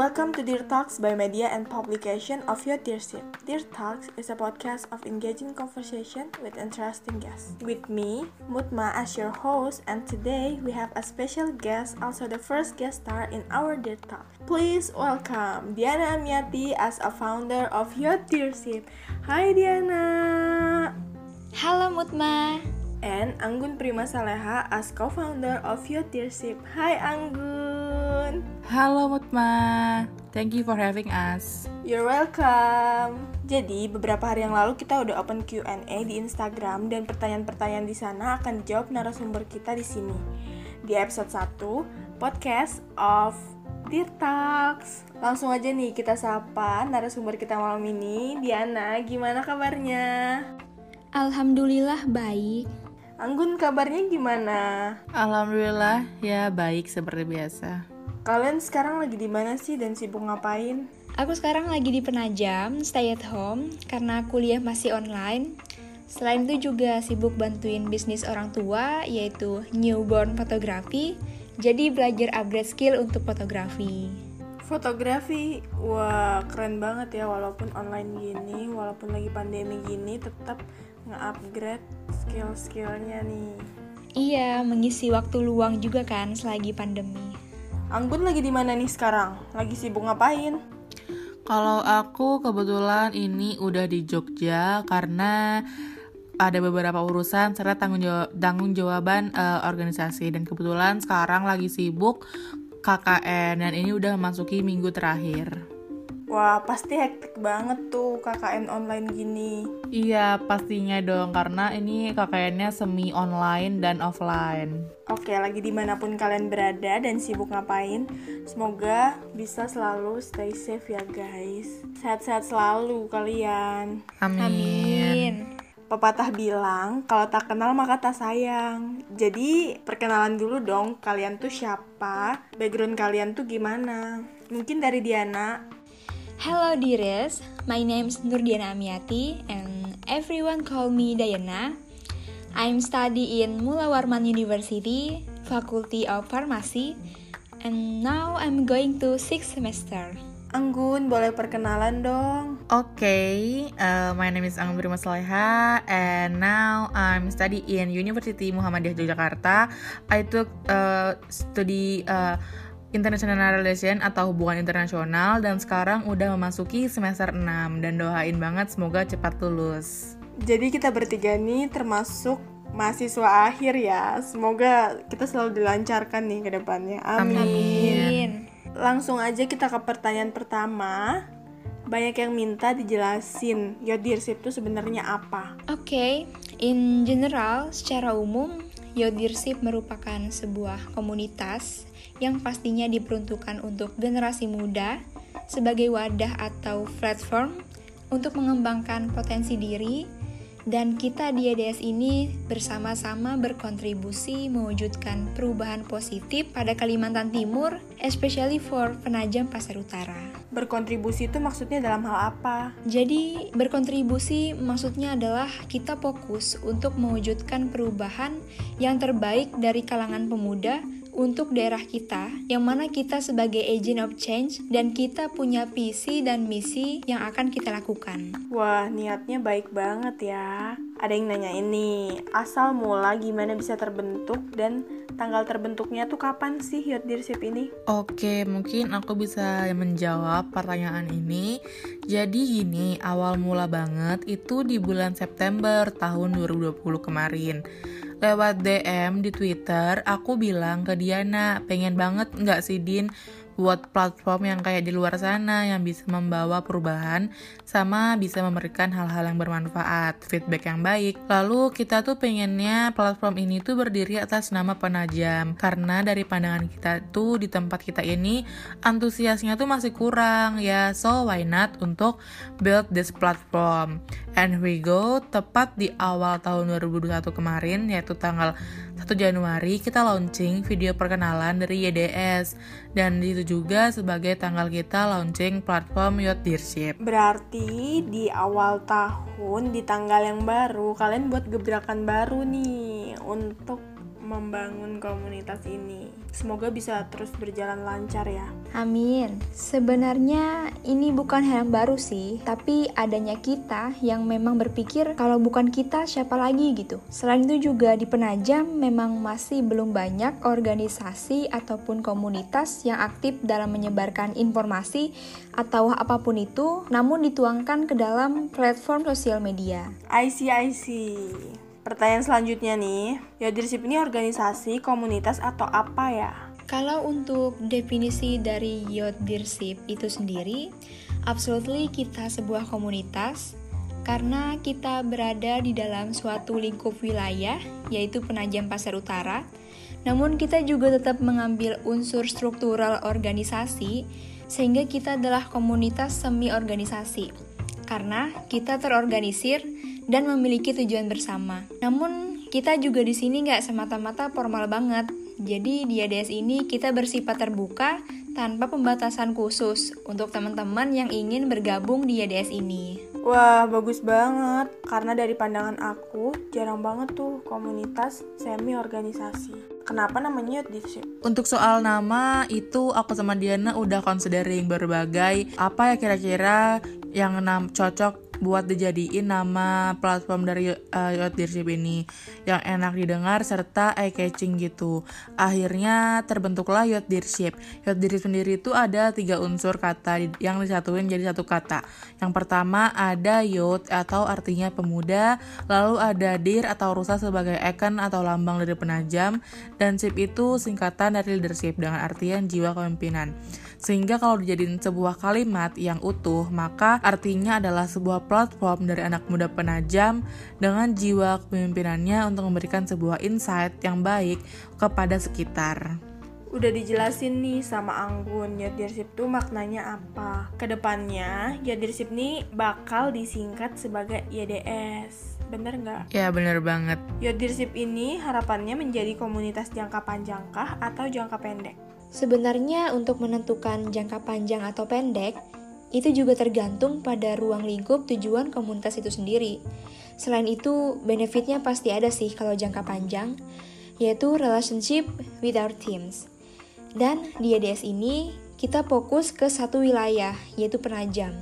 Welcome to Dear Talks by Media and Publication of Your Dearship. Dear Talks is a podcast of engaging conversation with interesting guests. With me, Mutma, as your host, and today we have a special guest, also the first guest star in our Dear Talk. Please welcome Diana Amiati as a founder of Your Dearship. Hi Diana! Halo Mutma. And Anggun Prima Saleha as co-founder of Your Dearship. Hi Anggun! Halo Mutma, thank you for having us. You're welcome. Jadi, beberapa hari yang lalu kita udah open Q&A di Instagram dan pertanyaan-pertanyaan di sana akan dijawab narasumber kita di sini. Di episode 1, podcast of Dear Talks. Langsung aja nih kita sapa narasumber kita malam ini, Diana. Gimana kabarnya? Alhamdulillah baik. Anggun kabarnya gimana? Alhamdulillah ya baik seperti biasa. Kalian sekarang lagi di mana sih dan sibuk ngapain? Aku sekarang lagi di Penajam, stay at home karena kuliah masih online. Selain itu juga sibuk bantuin bisnis orang tua yaitu newborn photography. Jadi belajar upgrade skill untuk fotografi. Fotografi, wah keren banget ya walaupun online gini, walaupun lagi pandemi gini tetap nge-upgrade skill-skillnya nih. Iya, mengisi waktu luang juga kan selagi pandemi. Anggun lagi di mana nih sekarang? Lagi sibuk ngapain? Kalau aku kebetulan ini udah di Jogja karena ada beberapa urusan serta tanggung jawab tanggung jawaban uh, organisasi dan kebetulan sekarang lagi sibuk KKN dan ini udah memasuki minggu terakhir. Wah, pasti hektik banget tuh KKN online gini. Iya, pastinya dong, karena ini KKN-nya semi online dan offline. Oke, lagi di mana pun kalian berada dan sibuk ngapain, semoga bisa selalu stay safe ya guys. Sehat-sehat selalu kalian. Amin. Amin. Pepatah bilang, kalau tak kenal maka tak sayang. Jadi, perkenalan dulu dong, kalian tuh siapa? Background kalian tuh gimana? Mungkin dari Diana, Hello dearest, my name is Nurdiana Amiati and everyone call me Diana. I'm study in Mula Warman University, Faculty of Pharmacy, and now I'm going to sixth semester. Anggun boleh perkenalan dong. Okay, uh, my name is Anggun Prima Saleha and now I'm study in University Muhammadiyah Yogyakarta. I took uh, study uh, International Relation atau hubungan internasional dan sekarang udah memasuki semester 6 dan doain banget semoga cepat lulus. Jadi kita bertiga nih termasuk mahasiswa akhir ya. Semoga kita selalu dilancarkan nih ke depannya. Amin. Amin. Langsung aja kita ke pertanyaan pertama. Banyak yang minta dijelasin your dearship itu sebenarnya apa? Oke, okay. in general, secara umum, Yodirship merupakan sebuah komunitas yang pastinya diperuntukkan untuk generasi muda sebagai wadah atau platform untuk mengembangkan potensi diri dan kita di EDS ini bersama-sama berkontribusi mewujudkan perubahan positif pada Kalimantan Timur, especially for Penajam Pasar Utara. Berkontribusi itu maksudnya dalam hal apa? Jadi, berkontribusi maksudnya adalah kita fokus untuk mewujudkan perubahan yang terbaik dari kalangan pemuda untuk daerah kita, yang mana kita sebagai agent of change dan kita punya visi dan misi yang akan kita lakukan. Wah, niatnya baik banget ya. Ada yang nanya ini, asal mula gimana bisa terbentuk dan tanggal terbentuknya tuh kapan sih Your Dearship ini? Oke, mungkin aku bisa menjawab pertanyaan ini. Jadi gini, awal mula banget itu di bulan September tahun 2020 kemarin lewat DM di Twitter, aku bilang ke Diana, pengen banget nggak sih Din buat platform yang kayak di luar sana yang bisa membawa perubahan sama bisa memberikan hal-hal yang bermanfaat, feedback yang baik. Lalu kita tuh pengennya platform ini tuh berdiri atas nama penajam karena dari pandangan kita tuh di tempat kita ini antusiasnya tuh masih kurang ya. So why not untuk build this platform. And we go tepat di awal tahun 2021 kemarin yaitu tanggal 1 Januari kita launching video perkenalan dari YDS dan itu juga sebagai tanggal kita launching platform Yacht Dearship. Berarti di awal tahun di tanggal yang baru kalian buat gebrakan baru nih untuk membangun komunitas ini. Semoga bisa terus berjalan lancar ya. Amin. Sebenarnya ini bukan hal yang baru sih, tapi adanya kita yang memang berpikir kalau bukan kita siapa lagi gitu. Selain itu juga di Penajam memang masih belum banyak organisasi ataupun komunitas yang aktif dalam menyebarkan informasi atau apa pun itu, namun dituangkan ke dalam platform sosial media. I see, I see. Pertanyaan selanjutnya nih, Yodirship ini organisasi, komunitas, atau apa ya? Kalau untuk definisi dari Yodirship itu sendiri, absolutely kita sebuah komunitas karena kita berada di dalam suatu lingkup wilayah, yaitu Penajam Pasar Utara. Namun kita juga tetap mengambil unsur struktural organisasi sehingga kita adalah komunitas semi organisasi. Karena kita terorganisir dan memiliki tujuan bersama. Namun, kita juga di sini nggak semata-mata formal banget. Jadi di ADS ini kita bersifat terbuka tanpa pembatasan khusus untuk teman-teman yang ingin bergabung di ADS ini. Wah, bagus banget. Karena dari pandangan aku, jarang banget tuh komunitas semi organisasi. Kenapa namanya Youth Leadership? Untuk soal nama itu aku sama Diana udah considering berbagai apa ya kira-kira yang cocok buat dijadiin nama platform dari uh, Youth Leadership ini yang enak didengar serta eye catching gitu. Akhirnya terbentuklah Youth Leadership. Youth Leadership sendiri itu ada tiga unsur kata yang disatuin jadi satu kata. Yang pertama ada youth atau artinya pemuda, lalu ada dir atau rusa sebagai icon atau lambang dari penajam, dan ship itu singkatan dari leadership dengan artian jiwa kepemimpinan. Sehingga kalau dijadiin sebuah kalimat yang utuh, maka artinya adalah sebuah platform dari anak muda penajam dengan jiwa kepemimpinannya untuk memberikan sebuah insight yang baik kepada sekitar. Udah dijelasin nih sama Anggun, Youth Leadership tuh maknanya apa. Ke depannya, Youth Leadership nih bakal disingkat sebagai YDS. Bener nggak? Ya bener banget. Youth Leadership ini harapannya menjadi komunitas jangka panjangkah atau jangka pendek? Sebenarnya untuk menentukan jangka panjang atau pendek, itu juga tergantung pada ruang lingkup tujuan komunitas itu sendiri. Selain itu, benefitnya pasti ada sih kalau jangka panjang, yaitu relationship with our teams. Dan di ADS ini, kita fokus ke satu wilayah, yaitu penajam.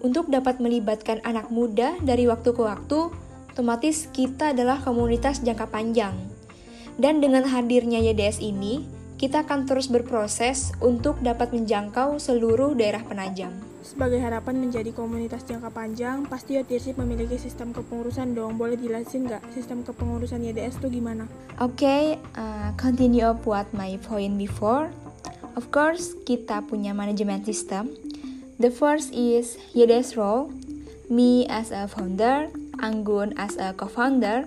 Untuk dapat melibatkan anak muda dari waktu ke waktu, otomatis kita adalah komunitas jangka panjang. Dan dengan hadirnya YDS ini, kita akan terus berproses untuk dapat menjangkau seluruh daerah penajam. Sebagai harapan menjadi komunitas jangka panjang, pasti YTSIP memiliki sistem kepengurusan dong. Boleh jelasin nggak sistem kepengurusan YDS itu gimana? Oke, okay, uh, continue up what my point before. Of course, kita punya manajemen system. The first is YDS role, me as a founder, Anggun as a co-founder,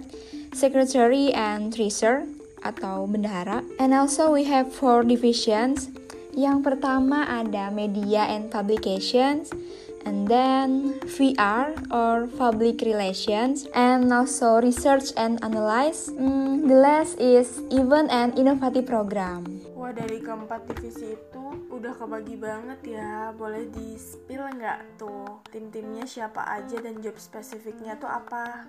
secretary and treasurer, atau bendahara. And also we have four divisions. Yang pertama ada media and publications, and then VR or public relations, and also research and analyze. Mm, the last is event and innovative program. Wah dari keempat divisi itu udah kebagi banget ya. Boleh di spill nggak tuh tim-timnya siapa aja dan job spesifiknya tuh apa?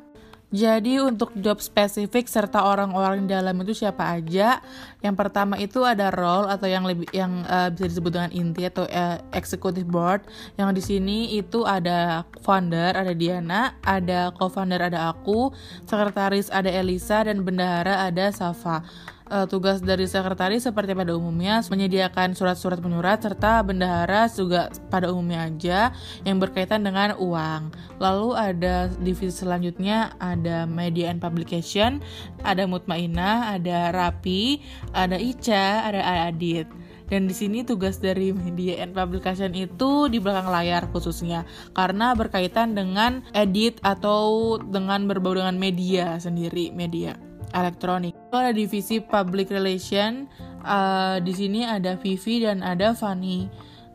Jadi untuk job spesifik serta orang-orang dalam itu siapa aja? Yang pertama itu ada role atau yang lebih yang uh, bisa disebut dengan inti atau uh, executive board. Yang di sini itu ada founder, ada Diana, ada co-founder ada aku, sekretaris ada Elisa dan bendahara ada Safa uh, tugas dari sekretaris seperti pada umumnya menyediakan surat-surat penyurat serta bendahara juga pada umumnya aja yang berkaitan dengan uang. Lalu ada divisi selanjutnya ada media and publication, ada Mutmainah, ada Rapi, ada Ica, ada Adit. Dan di sini tugas dari media and publication itu di belakang layar khususnya karena berkaitan dengan edit atau dengan berbau dengan media sendiri, media elektronik. Ada divisi public relation. Uh, di sini ada Vivi dan ada Fanny.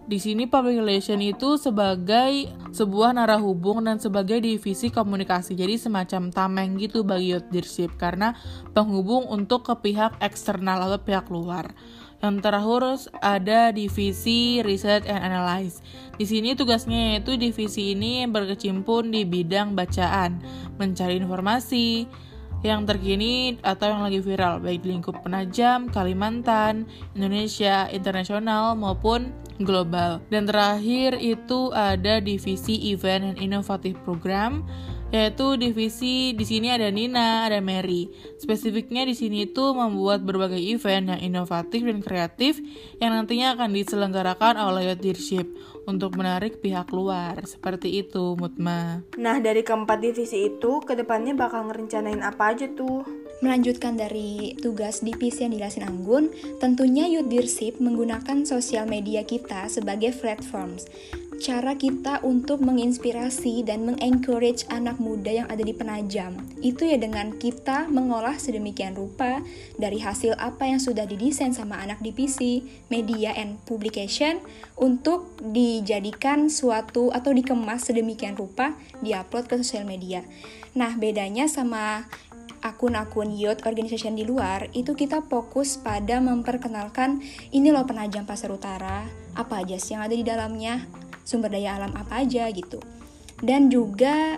Di sini public relation itu sebagai sebuah narahubung dan sebagai divisi komunikasi. Jadi semacam tameng gitu bagi leadership karena penghubung untuk ke pihak eksternal atau pihak luar. Yang terakhir ada divisi research and analyze. Di sini tugasnya yaitu divisi ini berkecimpung di bidang bacaan, mencari informasi, yang terkini atau yang lagi viral baik di lingkup penajam, Kalimantan, Indonesia, internasional maupun global. Dan terakhir itu ada divisi event and innovative program yaitu divisi di sini ada Nina, ada Mary. Spesifiknya di sini itu membuat berbagai event yang inovatif dan kreatif yang nantinya akan diselenggarakan oleh Leadership untuk menarik pihak luar. Seperti itu, Mutma. Nah, dari keempat divisi itu, ke depannya bakal ngerencanain apa aja tuh? Melanjutkan dari tugas divisi yang dijelasin Anggun, tentunya Youth Leadership menggunakan sosial media kita sebagai platforms cara kita untuk menginspirasi dan mengencourage anak muda yang ada di Penajam. Itu ya dengan kita mengolah sedemikian rupa dari hasil apa yang sudah didesain sama anak divisi, media and publication untuk dijadikan suatu atau dikemas sedemikian rupa diupload ke sosial media. Nah, bedanya sama akun-akun youth organization di luar itu kita fokus pada memperkenalkan ini loh penajam pasar utara apa aja sih yang ada di dalamnya sumber daya alam apa aja gitu. Dan juga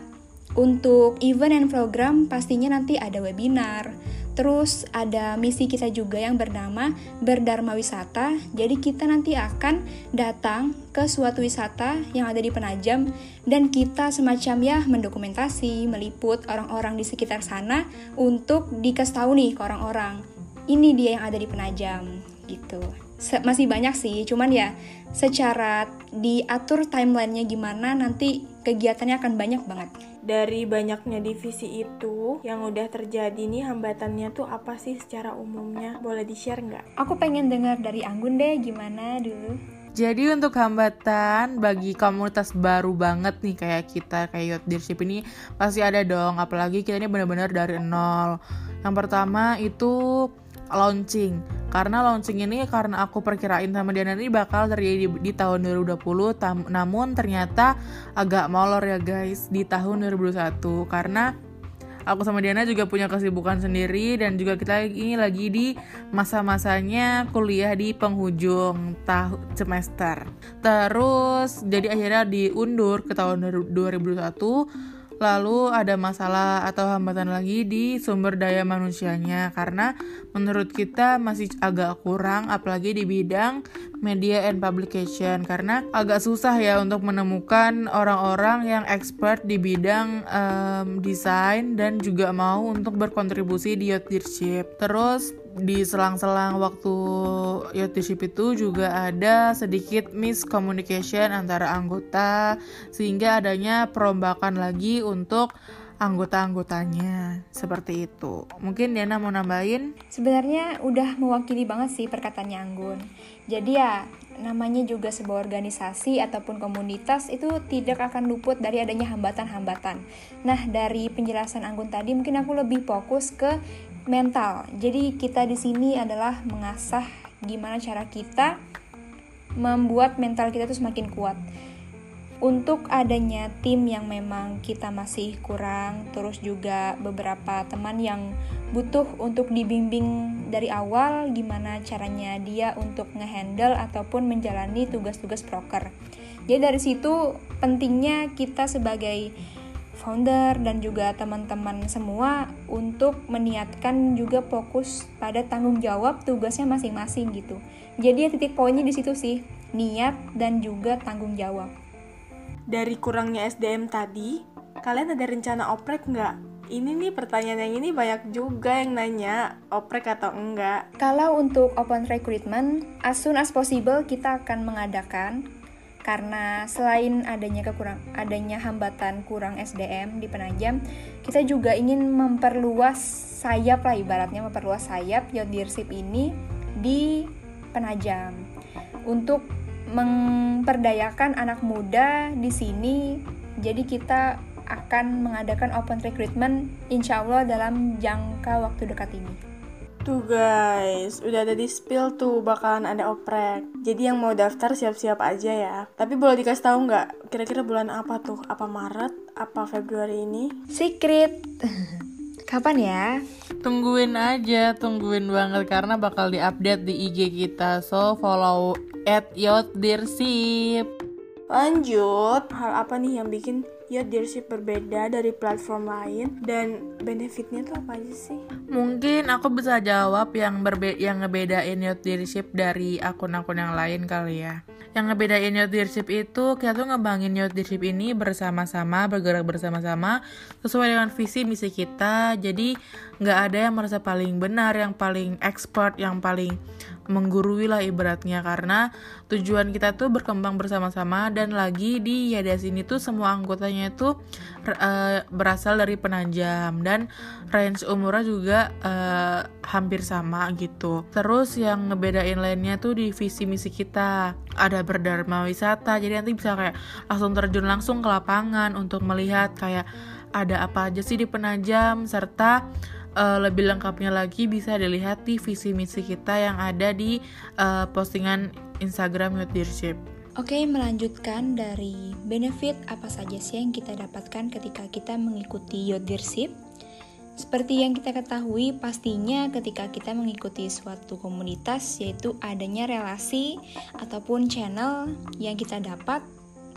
untuk event and program pastinya nanti ada webinar. Terus ada misi kita juga yang bernama Berdharma Wisata. Jadi kita nanti akan datang ke suatu wisata yang ada di Penajam dan kita semacam ya mendokumentasi, meliput orang-orang di sekitar sana untuk dikasih tahu nih ke orang-orang. Ini dia yang ada di Penajam gitu. Masih banyak sih, cuman ya secara diatur timelinenya gimana nanti kegiatannya akan banyak banget. Dari banyaknya divisi itu yang udah terjadi nih hambatannya tuh apa sih secara umumnya? Boleh di-share nggak? Aku pengen dengar dari Anggun deh gimana dulu. Jadi untuk hambatan bagi komunitas baru banget nih kayak kita kayak youth leadership ini pasti ada dong apalagi kita ini benar-benar dari nol. Yang pertama itu launching. Karena launching ini karena aku perkirain sama Diana ini bakal terjadi di, di tahun 2020 tam, namun ternyata agak molor ya guys di tahun 2021 karena aku sama Diana juga punya kesibukan sendiri dan juga kita ini lagi di masa-masanya kuliah di penghujung tahun semester. Terus jadi akhirnya diundur ke tahun 2021 Lalu ada masalah atau hambatan lagi di sumber daya manusianya karena menurut kita masih agak kurang apalagi di bidang media and publication karena agak susah ya untuk menemukan orang-orang yang expert di bidang um, desain dan juga mau untuk berkontribusi di youth leadership. Terus di selang-selang waktu youthship itu juga ada sedikit miscommunication antara anggota sehingga adanya perombakan lagi untuk anggota-anggotanya seperti itu. Mungkin Diana mau nambahin? Sebenarnya udah mewakili banget sih perkataannya Anggun. Jadi ya namanya juga sebuah organisasi ataupun komunitas itu tidak akan luput dari adanya hambatan-hambatan. Nah, dari penjelasan Anggun tadi mungkin aku lebih fokus ke mental. Jadi kita di sini adalah mengasah gimana cara kita membuat mental kita itu semakin kuat. Untuk adanya tim yang memang kita masih kurang, terus juga beberapa teman yang butuh untuk dibimbing dari awal gimana caranya dia untuk ngehandle ataupun menjalani tugas-tugas broker. Jadi dari situ pentingnya kita sebagai founder dan juga teman-teman semua untuk meniatkan juga fokus pada tanggung jawab tugasnya masing-masing gitu. Jadi ya titik poinnya di situ sih, niat dan juga tanggung jawab. Dari kurangnya SDM tadi, kalian ada rencana oprek nggak? Ini nih pertanyaan yang ini banyak juga yang nanya oprek atau enggak. Kalau untuk open recruitment, as soon as possible kita akan mengadakan karena selain adanya kekurang adanya hambatan kurang SDM di Penajam, kita juga ingin memperluas sayap lah ibaratnya memperluas sayap leadership ini di Penajam untuk memperdayakan anak muda di sini. Jadi kita akan mengadakan open recruitment insya Allah dalam jangka waktu dekat ini. Tuh guys, udah ada di spill tuh bakalan ada oprek. Jadi yang mau daftar siap-siap aja ya. Tapi boleh dikasih tahu nggak kira-kira bulan apa tuh? Apa Maret? Apa Februari ini? Secret. Kapan ya? Tungguin aja, tungguin banget karena bakal diupdate di IG kita. So follow at Leadership. Lanjut, hal apa nih yang bikin youth leadership berbeda dari platform lain dan benefitnya tuh apa aja sih? Mungkin aku bisa jawab yang berbe yang ngebedain youth leadership dari akun-akun yang lain kali ya. Yang ngebedain youth leadership itu kita tuh ngebangin youth leadership ini bersama-sama, bergerak bersama-sama sesuai dengan visi misi kita. Jadi nggak ada yang merasa paling benar, yang paling expert, yang paling menggurui lah ibaratnya karena tujuan kita tuh berkembang bersama-sama dan lagi di Yadas ini tuh semua anggotanya itu uh, berasal dari penajam dan range umurnya juga uh, hampir sama gitu. Terus yang ngebedain lainnya tuh di visi misi kita ada berdharma wisata jadi nanti bisa kayak langsung terjun langsung ke lapangan untuk melihat kayak ada apa aja sih di penajam serta uh, lebih lengkapnya lagi bisa dilihat di visi misi kita yang ada di uh, postingan Instagram Youth Leadership. Oke, melanjutkan dari benefit apa saja sih yang kita dapatkan ketika kita mengikuti Youth. Seperti yang kita ketahui, pastinya ketika kita mengikuti suatu komunitas, yaitu adanya relasi ataupun channel yang kita dapat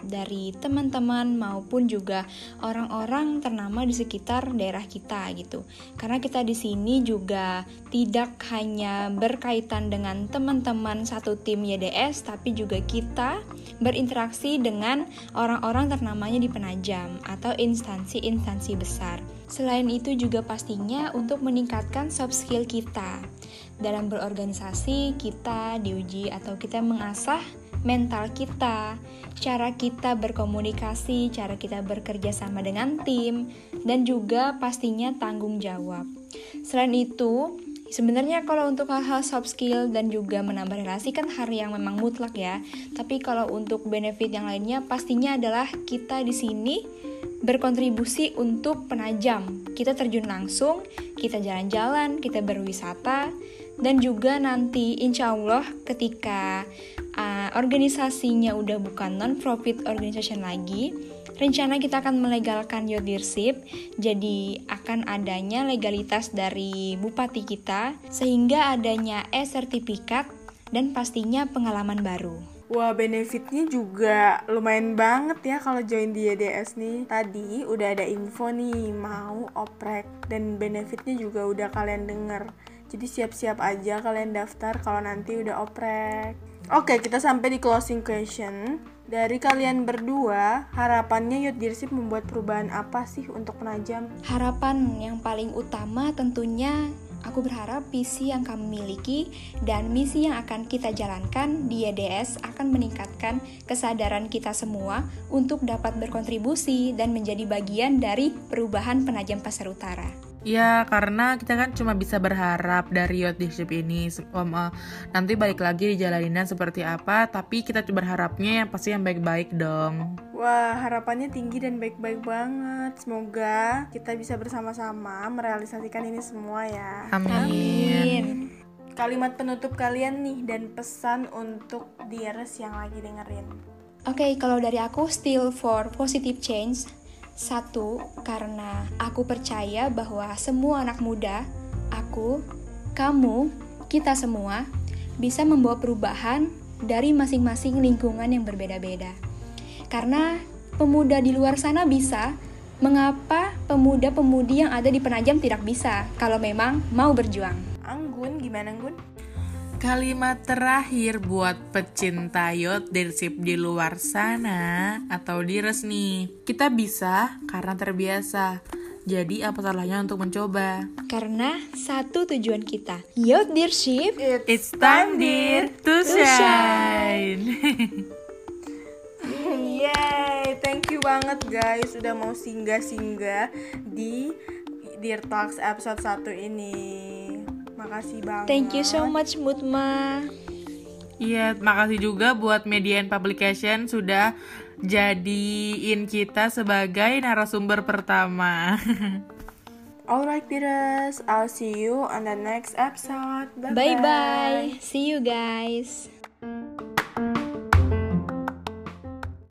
dari teman-teman maupun juga orang-orang ternama di sekitar daerah kita gitu. Karena kita di sini juga tidak hanya berkaitan dengan teman-teman satu tim YDS tapi juga kita berinteraksi dengan orang-orang ternamanya di Penajam atau instansi-instansi besar. Selain itu juga pastinya untuk meningkatkan soft skill kita. Dalam berorganisasi, kita diuji atau kita mengasah mental kita, cara kita berkomunikasi, cara kita bekerja sama dengan tim, dan juga pastinya tanggung jawab. Selain itu, Sebenarnya kalau untuk hal-hal soft skill dan juga menambah relasi kan hal yang memang mutlak ya. Tapi kalau untuk benefit yang lainnya pastinya adalah kita di sini berkontribusi untuk penajam. Kita terjun langsung, kita jalan-jalan, kita berwisata, dan juga nanti insya Allah ketika uh, organisasinya udah bukan non-profit organization lagi, rencana kita akan melegalkan leadership, jadi akan adanya legalitas dari bupati kita, sehingga adanya e-sertifikat dan pastinya pengalaman baru. Wah benefitnya juga lumayan banget ya kalau join di YDS nih Tadi udah ada info nih mau oprek dan benefitnya juga udah kalian denger Jadi siap-siap aja kalian daftar kalau nanti udah oprek Oke, kita sampai di closing question. Dari kalian berdua, harapannya Youth Leadership membuat perubahan apa sih untuk penajam? Harapan yang paling utama tentunya aku berharap visi yang kamu miliki dan misi yang akan kita jalankan di YDS akan meningkatkan kesadaran kita semua untuk dapat berkontribusi dan menjadi bagian dari perubahan penajam pasar utara. Ya, karena kita kan cuma bisa berharap dari youth leadership ini. Um, uh, nanti balik lagi dijalaninnya seperti apa, tapi kita berharapnya yang pasti yang baik-baik dong. Wah, harapannya tinggi dan baik-baik banget. Semoga kita bisa bersama-sama merealisasikan ini semua ya. Amin. Amin. Kalimat penutup kalian nih dan pesan untuk Dires yang lagi dengerin. Oke, okay, kalau dari aku still for positive change satu, karena aku percaya bahwa semua anak muda, aku, kamu, kita semua, bisa membawa perubahan dari masing-masing lingkungan yang berbeda-beda. Karena pemuda di luar sana bisa, mengapa pemuda-pemudi yang ada di Penajam tidak bisa kalau memang mau berjuang? Anggun, gimana Anggun? Kalimat terakhir buat pecinta yacht leadership di luar sana atau di resmi. Kita bisa karena terbiasa. Jadi apa salahnya untuk mencoba? Karena satu tujuan kita, yacht leadership. It's, time dear to, to shine. Yay, thank you banget guys udah mau singgah-singgah di Dear Talks episode 1 ini. Makasih banget. Thank you so much Mutma. Iya, makasih juga buat Media and Publication sudah jadiin kita sebagai narasumber pertama. Alright, Piras. I'll see you on the next episode. Bye bye. See you guys.